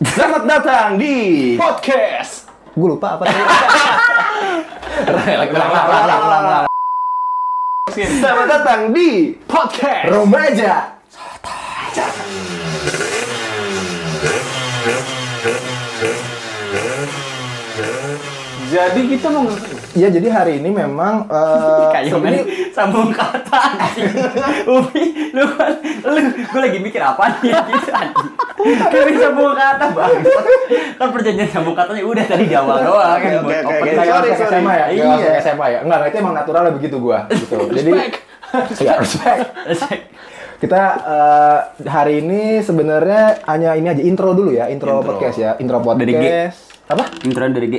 Selamat datang di podcast. Gue lupa apa tadi. Selamat datang di Podcast. Remaja. Jadi kita mau ngapain? Ya jadi hari ini memang eh, kayak sebenarnya main sambung kata anjing. Upi, lu kan lu gue lagi mikir apa nih gitu anjing. Kayak bisa sambung kata bang. Kan perjanjian sambung katanya udah tadi di awal doang kan Oke, buat oke, open oke. saya Sorry, masuk SMA ya? Iya. Iya. SMA ya? Enggak, itu emang naturalnya begitu gua gitu. Jadi ya respect. Kita eh, hari ini sebenarnya hanya ini aja intro dulu ya, intro, podcast ya, intro podcast. Dari G. Apa? Intro dari G.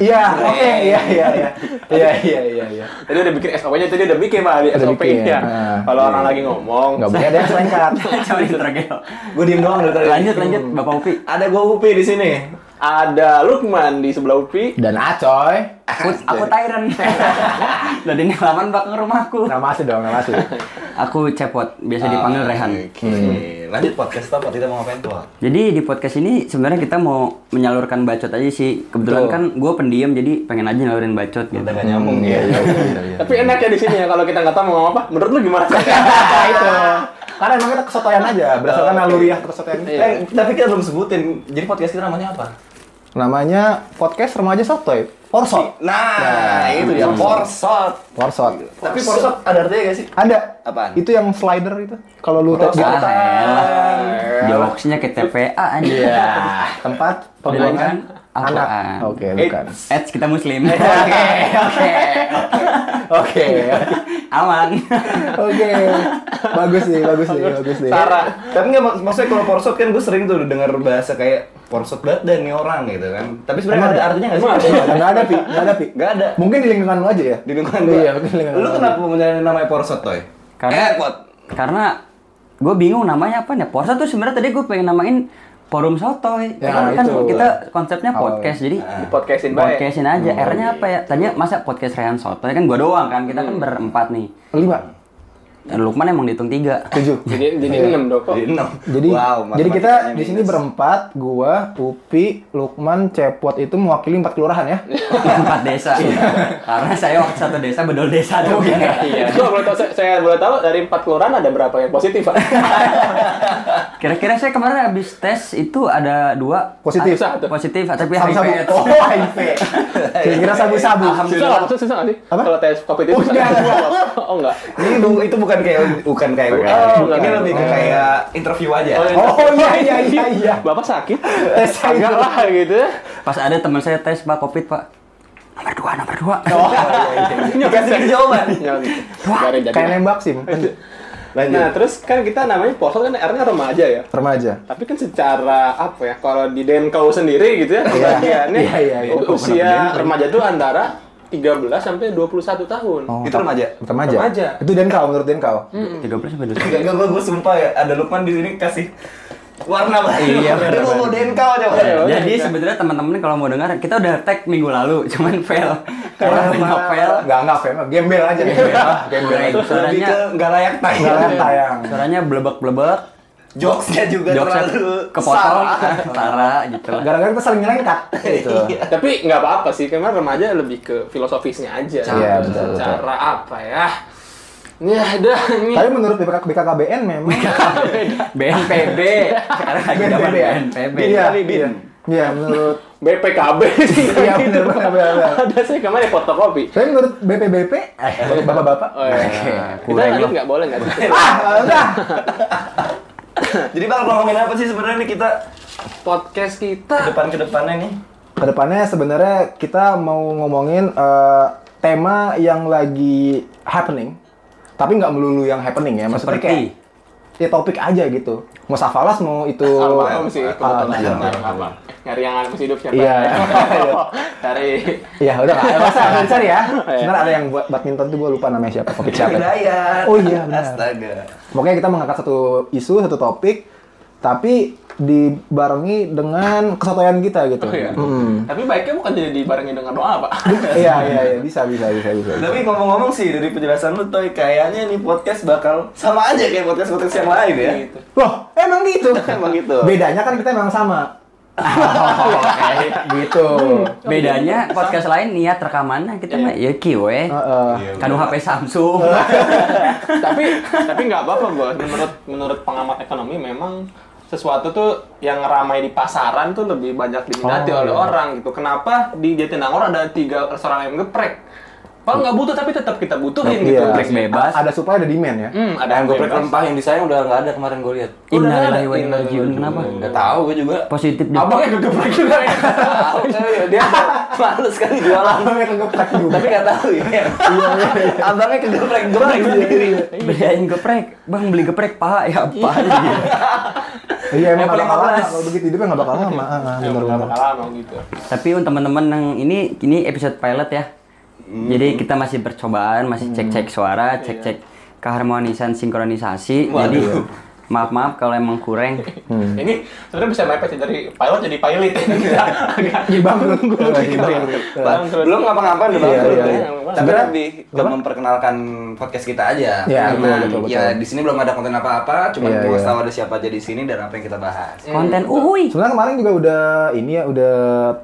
Iya, oke, iya, iya, iya, iya, iya, iya, iya. Tadi udah bikin SOP-nya, tadi udah bikin Pak di SOP-nya. nah. Kalau orang lagi ngomong, Nggak boleh ada yang selengkat. Coba Geo. Gue diem doang dari tadi. Lanjut lanjut Bapak Upi. Ada gue Upi di sini. Ada Lukman di sebelah Upi. Dan Acoy. Aku aku Tyron. Lah ini halaman belakang rumahku. Nama asli dong, nama asli. Aku Cepot, biasa dipanggil Rehan. Oke. Lanjut podcast apa? Kita mau ngapain tuh? Jadi di podcast ini sebenarnya kita mau menyalurkan bacot aja sih. Kebetulan Betul. kan gue pendiam jadi pengen aja nyalurin bacot gitu. Kita gak nyambung ya. Tapi enak ya di sini ya kalau kita nggak tahu mau ngomong apa. Menurut lu gimana? Itu. Karena emang kita kesotoyan aja, berdasarkan naluriah kesotoyan. Iya. Eh, tapi kita belum sebutin. Jadi podcast kita namanya apa? Namanya podcast remaja sotoy. Porsot. Nah, itu dia. Porsot. Porsot. Tapi Porsot ada artinya gak sih? Ada. Apaan? Itu yang slider itu. Kalau lu tes Ah, di elah. Jokesnya ke TPA aja. Iya, tempat pembuangan anak. Al-Quran. Oke, bukan. Eds kita muslim. Oke, oke. Oke. Aman. Oke. Bagus nih, bagus nih, bagus nih. Sarah. Tapi nggak mak- maksudnya kalau Porsot kan gue sering tuh dengar bahasa kayak Porsot banget dan nih orang gitu kan. Tapi sebenarnya ada artinya nggak sih? Enggak ada, Pi. Enggak ada, Pi. Nggak ada. Mungkin di lingkungan lu aja ya? Di lingkungan Iya, gua. mungkin lingkungan Lu lu. kenapa menyalahin namanya Porsot, Toy? Karena Eh, karena gue bingung namanya apa nih. Porsa tuh sebenarnya tadi gue pengen namain forum sotoy. Ya, Karena kan itu. kita konsepnya podcast jadi Di podcastin baik. podcastin aja. R-nya apa ya? Tadinya masa podcast Rehan Sotoy kan gue doang kan. Kita kan berempat nih. Lima, Dan Lukman emang dihitung tiga. tujuh. Jadi jadi enam dong kok. Jadi enam. Jadi wow, jadi kita di sini berempat, gua, Upi, Lukman, Cepot itu mewakili empat kelurahan ya. empat desa. Karena saya waktu satu desa bedol desa tuh. Iya. Kalau boleh tahu, saya, saya boleh tahu dari empat kelurahan ada berapa yang positif Pak? Kira-kira saya kemarin habis tes itu ada dua Positif. Satu. positif tapi. HIV. Oh, HIV. Kira-kira sabu-sabu. Susah nggak? Susah susah nggak sih? Apa? Kalau tes covid itu Oh, enggak. Oh enggak. Ini itu bukan kayak bukan kayak Bukan. UN. Oh, ini bukan. lebih ke Oh. kayak interview aja. Oh, Oh iya iya iya iya. Bapak sakit? Tes Enggak lah gitu. Pas ada teman saya tes pak covid pak. Nomor dua, nomor dua. Oh iya iya. Dikasih jawaban. Kayak nembak sih. Lanjut. Nah, terus kan kita namanya Porsot kan R-nya remaja ya. Remaja. Tapi kan secara apa ya? Kalau di Denkau sendiri gitu ya, pembagiannya Iya, iya, iya. u- usia remaja itu antara 13 sampai 21 tahun. Oh, Itu remaja? Remaja. Remaja. Itu Denkau menurut Denkau. Tiga belas sampai dua Enggak, enggak, gue, gue sumpah ya, ada Lukman di sini kasih warna baru. Iya, Dia mau bener. denkau coba. Iya. Jadi sebenarnya teman-teman kalau mau dengar kita udah tag minggu lalu, cuman fail. Karena banyak fail. Enggak enggak fame, gembel aja gembel. Gembel aja. Terus lebih Suaranya- ke nggak layak Enggak tayang. layak tayang. Suaranya blebek-blebek, Jokesnya juga jokesnya terlalu kepotong, salah. tara gitu lah. Gara-gara kita saling nyelengkat gitu. Tapi nggak apa-apa sih, karena remaja lebih ke filosofisnya aja. Iya, betul, betul. Cara apa ya? Ya, dah ini. Tapi menurut BK BKKBN memang BNPB. Sekarang lagi zaman BNPB ya? Iya, Bin. iya. Iya, menurut BPKB sih. Iya, bener, bener. Ada sih kemarin fotokopi. Tapi menurut BPBP, eh, bapak-bapak. Oh, iya. Kita kurang lanjut nggak boleh nggak? Ah, udah. Jadi bakal ngomongin apa sih sebenarnya nih kita Podcast ke kita depan ke depannya nih? Ke depannya sebenarnya kita mau ngomongin eh, tema yang lagi happening, tapi nggak melulu yang happening ya. Maksudnya Seperti kayak ya topik aja gitu. Mau safalas mau itu Almarhum sih kebetulan. iya. Almarhum. Nyari yang masih hidup siapa? Iya. Cari Iya, udah nggak ada masalah nggak cari ya. Iya. Sebenarnya ada yang buat badminton tuh gue lupa namanya siapa, topik siapa. Hidayat. Oh iya, benar. Astaga. Pokoknya kita mengangkat satu isu, satu topik tapi dibarengi dengan kesotoyan kita gitu. Oh, iya. Mm. Tapi baiknya bukan jadi dibarengi dengan doa, Pak. Iya iya iya bisa bisa bisa bisa. Tapi ngomong-ngomong sih dari penjelasan lu Toy, kayaknya nih podcast bakal sama aja kayak podcast-podcast yang lain ya. Gitu. Loh, emang gitu. Emang gitu. Bedanya kan kita emang sama. gitu. Bedanya podcast lain niat rekamannya kita mah ya kiwe. Heeh. Kanu HP Samsung. tapi tapi nggak apa-apa gue menurut menurut pengamat ekonomi memang sesuatu tuh yang ramai di pasaran tuh lebih banyak diminati Oh, oleh iya. orang gitu kenapa di Jatinangor ada tiga restoran ayam geprek kalau nggak butuh tapi tetap kita butuhin gitu Iya. Geprek bebas. Ada supply ada demand ya. hmm, ada Yang geprek rempah yang disayang udah nggak ada kemarin gue lihat. Innalillahi wa inna ilaihi raji'un. Kenapa? Nggak tahu gue juga. Positif deh. abangnya kegeprek juga Tahu dia males kan jualan. Abangnya kegeprek juga. Tapi nggak tahu ya. Abangnya kegeprek geprek sendiri. Beliin geprek. Bang beli geprek paha ya apa aja. Iya emang nggak bakal lama 15. kalau begitu hidupnya nggak bakal lama. Ah, ah, bener nggak bakal lama gitu Tapi untuk teman-teman yang ini ini episode pilot ya. Jadi kita masih percobaan, masih cek-cek suara, cek-cek keharmonisan sinkronisasi. Jadi maaf-maaf kalau emang kurang. ini sebenarnya bisa mepet sih dari pilot jadi pilot ya agak Iya bangkrut gue lagi bangkrut. Bangkrut. Belum ngapa-ngapain udah Iya, bangkrut iya, ya. iya. Tapi lebih ke memperkenalkan podcast kita aja. Iya, Karena betul, betul, ya di sini belum ada konten apa-apa, cuma Iya, mau iya. tahu ada siapa aja di sini dan apa yang kita bahas. Konten uhui. Sebenarnya kemarin juga udah ini ya udah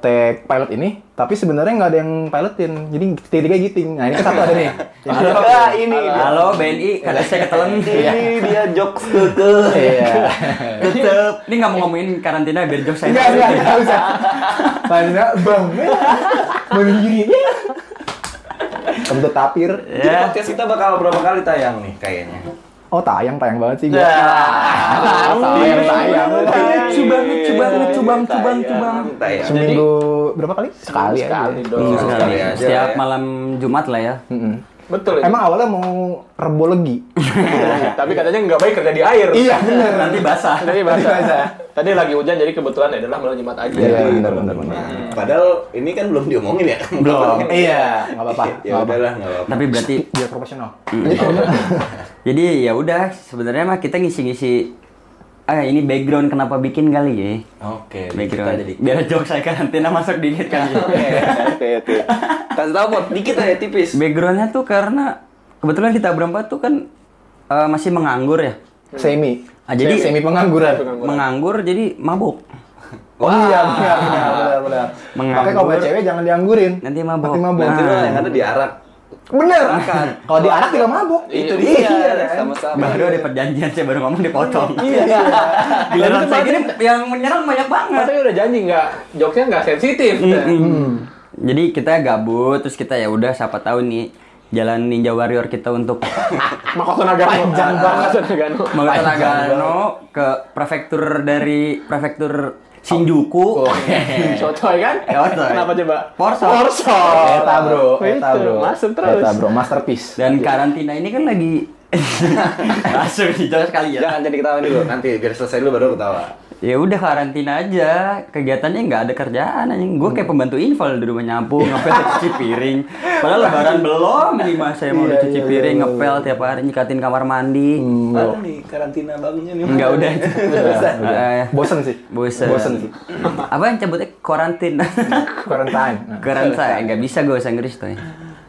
tag pilot ini, tapi sebenarnya nggak ada yang pilotin. Jadi tiga giting. Nah ini kan satu ada nih. Jadi, Ah, ini. Halo BNI, kada saya ketelen. Ini dia jokes keke. Iya. Tetep. Ini nggak mau ngomongin karantina biar jokes saya. Enggak, enggak, enggak usah. Karena bang, begini. Kentut tapir. Jadi podcast kita bakal berapa kali tayang nih kayaknya? Oh tayang, tayang banget sih gue. Nah, tayang, tayang. Lucu banget, lucu banget, lucu banget, lucu banget, lucu banget. Tayang. Seminggu berapa kali? Sekali sekali sekali Setiap malam Jumat lah ya. Betul Emang awalnya mau rebolegi. tapi katanya nggak baik kerja di air Iya bener. Nanti basah. Bahasa. Basah. Tadi lagi hujan jadi kebetulan ya adalah malam Jumat aja. Iya bener bener bener. Padahal ini kan belum diomongin ya. Belum. Iya, nggak apa-apa. Ya udahlah, nggak apa-apa. Tapi berarti Biar profesional. jadi ya udah sebenarnya mah kita ngisi-ngisi ah ini background kenapa bikin kali ya. Oke, Background. kita jadi Biar jokes saya karantina masuk dikit kali ya. Oke, oke. Kasih tahu pot dikit aja tipis. Backgroundnya tuh karena kebetulan kita berempat tuh kan eh, masih menganggur ya. Semi. Ah, jadi semi pengangguran. menganggur jadi mabuk. Oh iya benar benar benar benar. Menganggur. Makanya kalau buat cewek jangan dianggurin. Nanti mabok. Nanti. Nanti Nah. lo yang ada diarak. Bener. Kalau di anak tidak mabok. Itu dia. sama-sama. Baru ada perjanjian saya baru ngomong dipotong. Iya. iya. Giliran saya gini yang menyerang banyak banget. Katanya udah janji nggak, jokesnya nggak sensitif. Mm-mm. Jadi kita gabut terus kita ya udah siapa tahu nih jalan Ninja Warrior kita untuk Makoto Nagano. Panjang banget. Makoto Nagano ke prefektur dari prefektur Shinjuku. Sotoy kan? Sotoy. Kenapa coba? Porso. Porso. Eta bro, eta Itu, bro. Masuk terus. Eta bro, masterpiece. Dan karantina ini kan lagi masuk dijawab sekali ya. Jangan jadi ketawa dulu, nanti biar selesai dulu baru ketawa. Ya udah karantina aja, kegiatannya nggak ada kerjaan anjing. Gue kayak pembantu infal di rumah nyapu, ngepel cuci piring. Padahal lebaran belum nih mas, saya mau Iya, cuci iya, piring, iya, ngepel tiap hari nyikatin kamar mandi. Hmm. Mana nih karantina bagusnya nih? Enggak udah udah. Eh, Bosen sih. Bosen. Bosen sih. Apa yang cabutnya karantin? Quarantine. Nah, Karantina, nggak bisa gue bahasa Inggris tuh.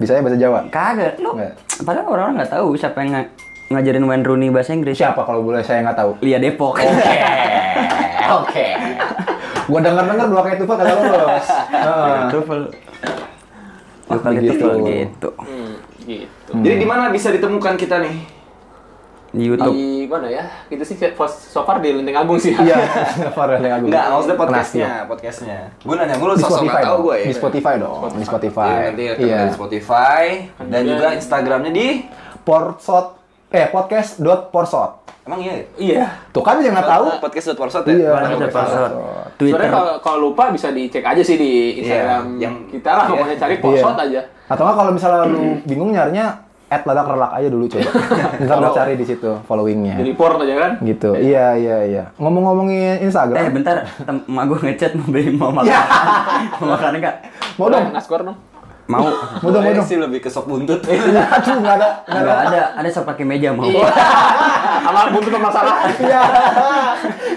Bisa ya bahasa Jawa. Kagak, lu. Nggak. Padahal orang-orang nggak tahu siapa yang nga- ngajarin Wayne Rooney bahasa Inggris. Siapa kalau boleh saya nggak tahu. Lia Depok. Oke. Gua denger-denger dua kali tuh kagak lulus. Heeh. Tuval. Dua kali tuval gitu. Hmm, gitu. Jadi di mana bisa ditemukan kita nih? Di YouTube. Di mana ya? Kita sih so far di Lenteng Agung sih. Iya, Farah yang agung. Enggak, maksudnya podcastnya, podcastnya. Gue nanya mulu sosok nggak tahu gue ya. Di Spotify dong. Di Spotify. Iya, nanti Iya. di Spotify dan juga Instagramnya di Porsot eh podcast dot porsot. Emang iya ya? Iya. Tuh kan dia nggak tahu. Podcast.porsot ya? Iya. Password? Twitter. Sebenarnya kalau kalau lupa bisa dicek aja sih di Instagram Iya, yang- kita lah iya. pokoknya cari posot aja. Atau nggak kalau misalnya lu bingung nyarinya at ladak relak aja dulu coba. Ntar lu cari di situ followingnya. Di report aja kan. Gitu. Iya iya iya. Ngomong-ngomongin Eh Instagram. bentar, tem- emak gue ngechat mau beli mau makan. mau makan enggak? Mau dong. Naskor dong. Mau. Mau dong, mau dong. sih lebih ke sop buntut. Aduh, nggak ada. nggak ada. Enggak ada, ada sok pakai meja mau. Sama buntut permasalahan. Iya.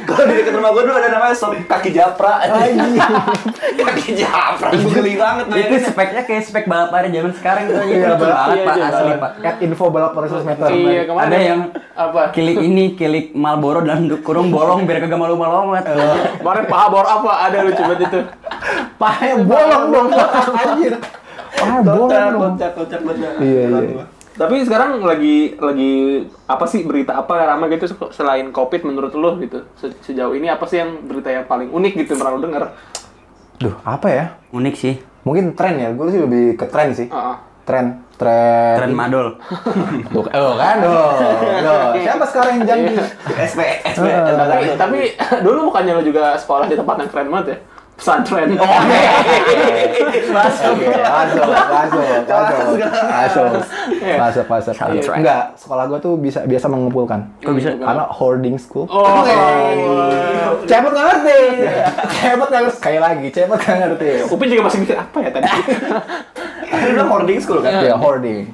Kalau di dekat rumah gue dulu ada namanya sop kaki japra. Kaki japra. Geli banget Itu bayangin. speknya kayak spek balap lari zaman sekarang aja. Iya, balap- banget, iya, Pak, iya, asli. Pak. At info balap 400 meter. Iya, kemarin Ada yang apa? kilik ini, kilik Marlboro dalam kurung bolong biar kagak malu-malu amat. Kemarin paha bor apa? Ada lucu banget itu. Pahanya bolong dong. Anjir. Bolong Kocak, dong. kocak, kocak banget. Iya, iya. Tapi sekarang lagi lagi apa sih berita apa yang ramai gitu selain covid menurut lo gitu Se- sejauh ini apa sih yang berita yang paling unik gitu pernah lo denger? Duh, apa ya? Unik sih. Mungkin tren ya. Gue sih lebih ke tren sih. Heeh. Tren. Tren. Tren madol. Tuh, oh kan? Oh, loh. Siapa sekarang yang janji? SP, SP. Ah. tapi, tapi dulu bukannya lo juga sekolah di tempat yang keren banget ya? Pesantren. Masuk. Oke, masuk, masuk, masuk, masuk, masuk, masuk. Soundtrack. Enggak, sekolah gue tuh bisa biasa mengumpulkan. Kok bisa? Karena hoarding school. Oh. Cepet nggak ngerti. Cepet nggak ngerti. Sekali lagi, cepet nggak ngerti. Upin juga masih mikir apa ya tadi? Lu bilang hoarding school kan? Iya, hoarding.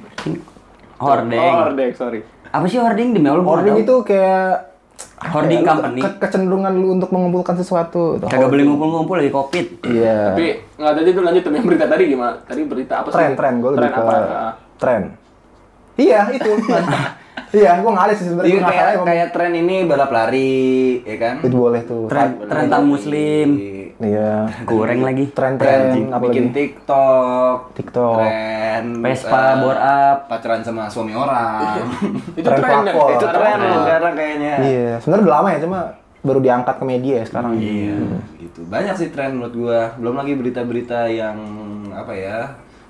Hording. Oh, Dek, sorry. Apa sih hording demi Allah? gua Hoarding itu kayak Hoarding ya, company. ke- kecenderungan lu untuk mengumpulkan sesuatu. tahu. Kagak boleh ngumpul-ngumpul lagi covid. Iya. Tapi nggak tadi tuh lanjut tuh yang berita tadi gimana? Tadi berita apa sih? Tren, tren. Gue lebih Tren ke apa? Tren. Iya, itu. iya, gue nggak ada sih sebenarnya. Iya kayak kayak tren ini balap lari, ya kan? Itu boleh tuh. Tren tren muslim. Iya. Goreng lagi. Tren-tren apa bikin lagi? TikTok, TikTok. tren Vespa, bore up. pacaran sama suami orang. Itu Tren tren itu tren sekarang kayaknya. Iya, sebenarnya udah lama ya, cuma baru diangkat ke media ya sekarang. Iya, gitu. Banyak sih tren menurut gua. Belum lagi berita-berita yang apa ya?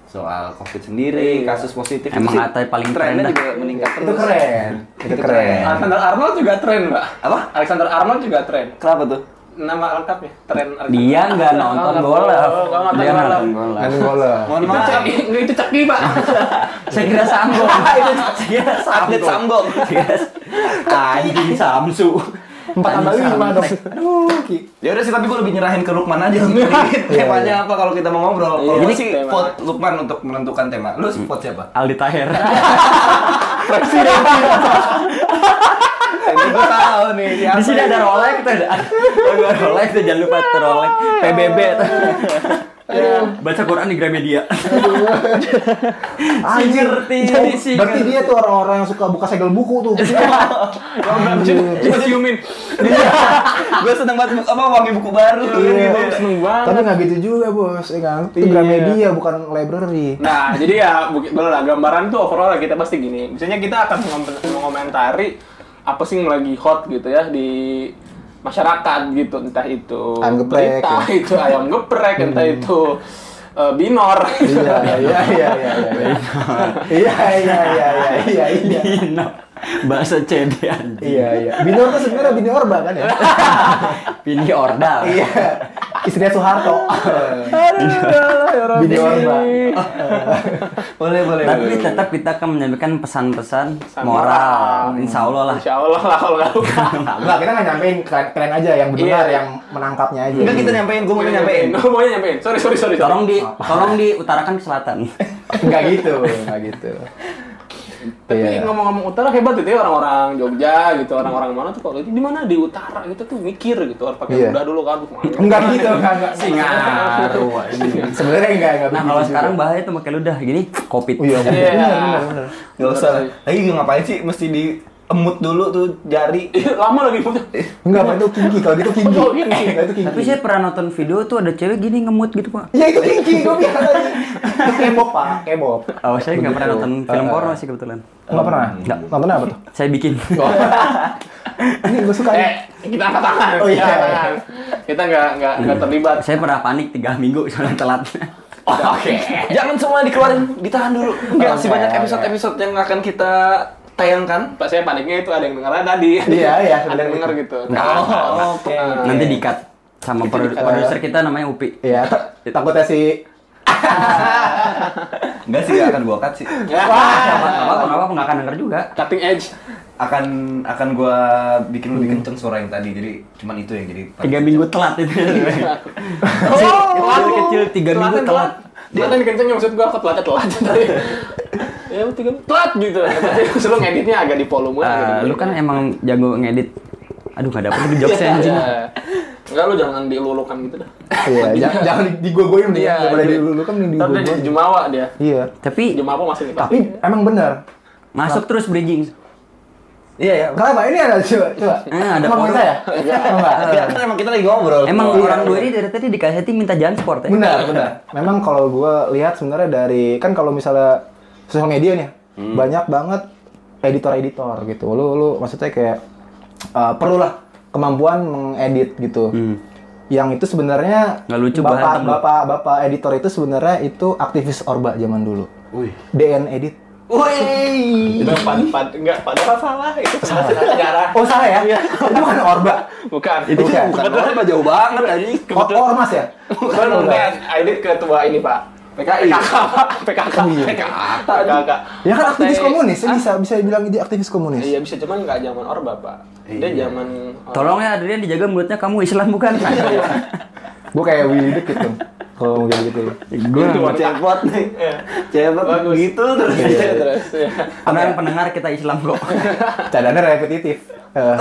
Soal Covid sendiri, kasus positif. Emang Itu sih paling trennya dah. juga meningkat Itu terus. keren. Itu keren. Alexander Arnold juga tren, Mbak. Apa? Alexander Arnold juga tren. Kenapa tuh? Nama lengkapnya tren. Dia nggak nonton bola. oh, nggak nonton Dia bola. nonton bola. Bola. Mohon Itu maaf. itu ceki, Pak. Saya kira Samgong. Saya kira Atlet Samgong. Anjing Samsu. Empat tambah lima dong. Aduh, Ki. Ya udah sih, tapi gue lebih nyerahin ke Lukman aja untuk temanya apa kalau kita mau ngobrol. Iya, Kalau ini gua sih vote Lukman untuk menentukan tema. Lu vote siapa? Aldi Taher. Ini gue tahu nih. Di sini ada Rolex tuh. Ada ada Rolex tuh jangan lupa tuh Rolex. PBB tuh. Baca Quran di Gramedia. Anjir. ngerti, Oh, si Berarti dia tuh orang-orang yang suka buka segel buku tuh. Coba ciumin. gue seneng banget apa wangi buku baru. Iya. gitu. Seneng banget. Tapi nggak gitu juga bos, ya kan? Itu Iya. Gramedia bukan library. Nah, jadi ya bukit boleh lah gambaran tuh overall kita pasti gini. Misalnya kita akan mengom- mengomentari apa sih yang lagi hot gitu ya di masyarakat gitu, entah itu Ayam geprek, berita, ya. itu ayam geprek, entah itu eh, binor. Iya, iya, iya, iya, iya. Iya, iya, iya, iya. Bahasa CD anjing. Iya, iya. Binor tuh sebenarnya Bini Orba kan ya? Bini Ordal. Iya. Istrinya Soeharto. Bini Orba. Boleh, boleh. Tapi boleh. tetap kita akan menyampaikan pesan-pesan Pesan moral. moral. Insya Allah lah. Insya Allah lah kalau nggak lupa. Enggak, kita nggak nyampein keren, keren aja yang benar, Iya. yang menangkapnya aja. Enggak kita nyampein, gue mau nyampein. Oh, mau nyampein. Sorry, sorry, sorry. sorry. Tolong di tolong diutarakan ke selatan. Enggak gitu, enggak gitu. Tapi Iya. ngomong-ngomong utara hebat gitu ya orang-orang Jogja gitu, orang-orang mana tuh kalau itu di mana di utara gitu tuh mikir gitu harus pakai kuda dulu kan. Enggak gitu, enggak enggak. Singaruh. Sebenarnya enggak enggak. Nah kalau juga. sekarang bahaya tuh pakai ludah gini covid. Iya, benar, Iya. benar, benar. Gak usah. Lagi ngapain sih mesti diemut dulu tuh jari. Iya, lama lagi punya. Enggak, Pak, itu kinky. Kalau gitu kinky. Oh, kinky. Enggak, itu kinky. Tapi saya pernah nonton video tuh ada cewek gini ngemut gitu pak. Ya itu kinky, gue bilang tadi. Itu K-pop, Pak, K-pop. Oh saya nggak pernah nonton film Eh, porno sih kebetulan. Enggak pernah? Nggak. Nonton apa tuh? Saya bikin. Ini gue suka Eh, nih. kita angkat tangan. Oh, iya. Kita nggak nggak nggak terlibat. saya pernah panik tiga minggu soalnya telat. Oke. Jangan semua dikeluarin, ditahan dulu. Enggak, masih banyak episode-episode yang akan kita tayangkan. Pak saya paniknya itu ada yang dengarnya tadi. Iya, iya, Ada yang itu. gitu. Oh, oke. Nanti dikat sama produ- di-cut. produser kita namanya Upi. Iya, ta- takutnya si Enggak sih, gak akan gua cut sih. Ya. Apa apa nggak akan denger juga. Cutting edge. Akan akan gua bikin lebih kenceng suara yang tadi. Jadi cuman itu yang jadi Tiga minggu telat itu. Oh, kecil kecil tiga minggu telat. Dia kan kencengnya maksud gua telat telat tadi. Ya tiga telat gitu. Terus lu ngeditnya agak di volume Eh, gitu. lu kan emang jago ngedit. Aduh nggak dapet lagi jokesnya anjing. Iya. Enggak lu jangan dilulukan gitu dah. Iya, jangan jangan digogoin nih. Iya, Daripada kan yang Ntar dia digogoin. jadi jumawa dia. Iya. Tapi Jumawa masih nih. Tapi emang benar. masuk terus bridging. Iya ya. Kenapa? Ini ada coba coba. Eh, ada Emang kita ya? Enggak. Kita kan emang kita lagi ngobrol. Emang iya, orang iya. dua ini dari tadi dikasih minta jangan sport ya. Benar, benar. Memang kalau gue lihat sebenarnya dari kan kalau misalnya sosial media nih Hmm. banyak banget editor-editor gitu. Lu lu maksudnya kayak uh, perlulah kemampuan mengedit gitu. Yang itu sebenarnya Hmm. Nggak lucu, bapak, lu. bapak bapak editor itu sebenarnya itu aktivis Orba zaman dulu. Wih. DN edit. Wih. Itu pad pad enggak padahal salah itu sejarah. Oh salah ya? itu bukan Orba. Bukan. Itu bukan. Bukan apa jauh banget anjing. Oh, oh, ormas ya? Bukan bukan. Edit ketua ini, Pak. PKI. PKK. PKK. iya. PKK. Ya kan aktivis komunis, ya Hah? bisa bisa bilang dia aktivis komunis. Iya bisa cuman nggak zaman Orba, Pak. Dia Iya. zaman Tolong ya Adrian dijaga mulutnya kamu Islam bukan? Gue kayak Willy dikit tuh. Kalau kayak gitu lu. Gue wanita. Cepot nih. Iya. Cepot Bagus. gitu terus. Iya, terus. ya. pendengar pendengar kita Islam kok. Cadangnya repetitif. Eh,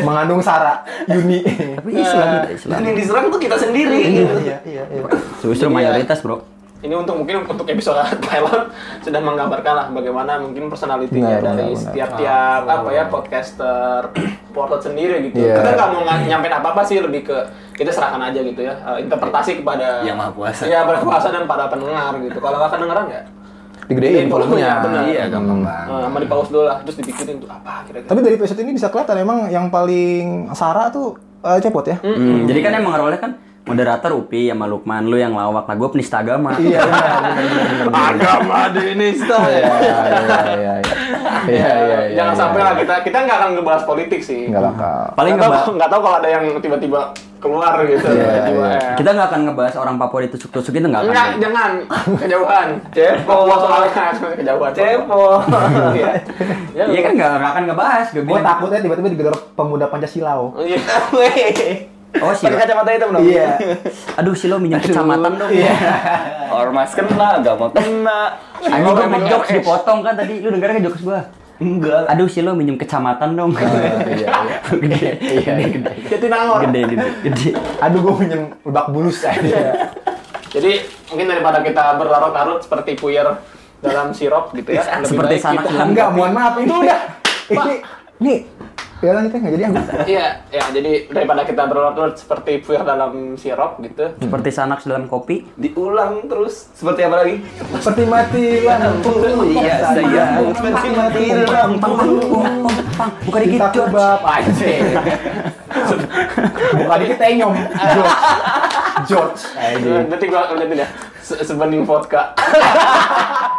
mengandung sara, Yuni. Tapi Islam Islam. Dan yang diserang tuh kita sendiri. iya, iya, iya. Justru Iya. mayoritas bro. Ini untuk mungkin untuk episode pilot sudah menggambarkan lah bagaimana mungkin personalitinya dari setiap-tiap apa ya podcaster portal sendiri gitu. Iya. Kita nggak mau ng- nyampein apa-apa sih lebih ke kita serahkan aja gitu ya eh, interpretasi kepada Yang Maha Kuasa. Iya berkuasa dan para pendengar gitu. Kalau nggak kedengeran ya Digedein volumenya. benar. Iya, gampang Hmm. banget. eh, sama di pause dulu lah terus dipikirin tuh apa kira-kira. Tapi dari episode ini bisa kelihatan emang yang paling sara tuh eh, cepot ya. Hmm, jadi kan emang role kan moderator Upi sama Lukman lu yang lawak lah gue penista agama. Iya, benar, benar, benar, benar. Agama dinista Iya, iya, iya, iya. Iya, iya, iya. Jangan iya, sampai iya. lah kita kita nggak akan ngebahas politik sih. Nggak bakal. Paling nggak tahu, nggak tahu kalau ada yang tiba-tiba keluar gitu. Iya, tiba-tiba, iya. eh. kita nggak akan ngebahas orang Papua ditusuk-tusuk itu nggak akan. Enggak, jangan. Kejauhan. Cepo. Soalnya kejauhan. Cepo. Iya. Ya, Iya kan nggak nggak akan ngebahas. Gue takutnya tiba-tiba digedor pemuda Pancasilau. Iya. Oh sih. Pakai kacamata hitam dong. Iya. Aduh si lo minjem kecamatan dong. Iya. Ormas kena, agama kena. Anjing gue mau jokes dipotong kan tadi. Lu denger kan jokes gua? Enggak. Aduh si lo minjem kecamatan dong. Oh, iya, iya. gede. Iya, gede. Jatinangor. Gede gede gede. Aduh, gue minjem lebak bulus aja. Jadi mungkin daripada kita berlarut-larut seperti puyer dalam sirup gitu ya. lebih Seperti dalam Enggak, mohon maaf ini Itu udah. Ini, ya lanjutnya nggak jadi anggota. Iya, ya jadi daripada kita berlarut-larut seperti puyer dalam sirup gitu. Seperti sanak dalam kopi. Diulang terus. Seperti apa lagi? Seperti mati lampu. Iya, saya seperti mati lampu. Pang, buka dikit Kita kebab anjing. Bukan dikit tenyom. George. George. Anjing. Nanti gua liatin ya. Se- Sebening vodka.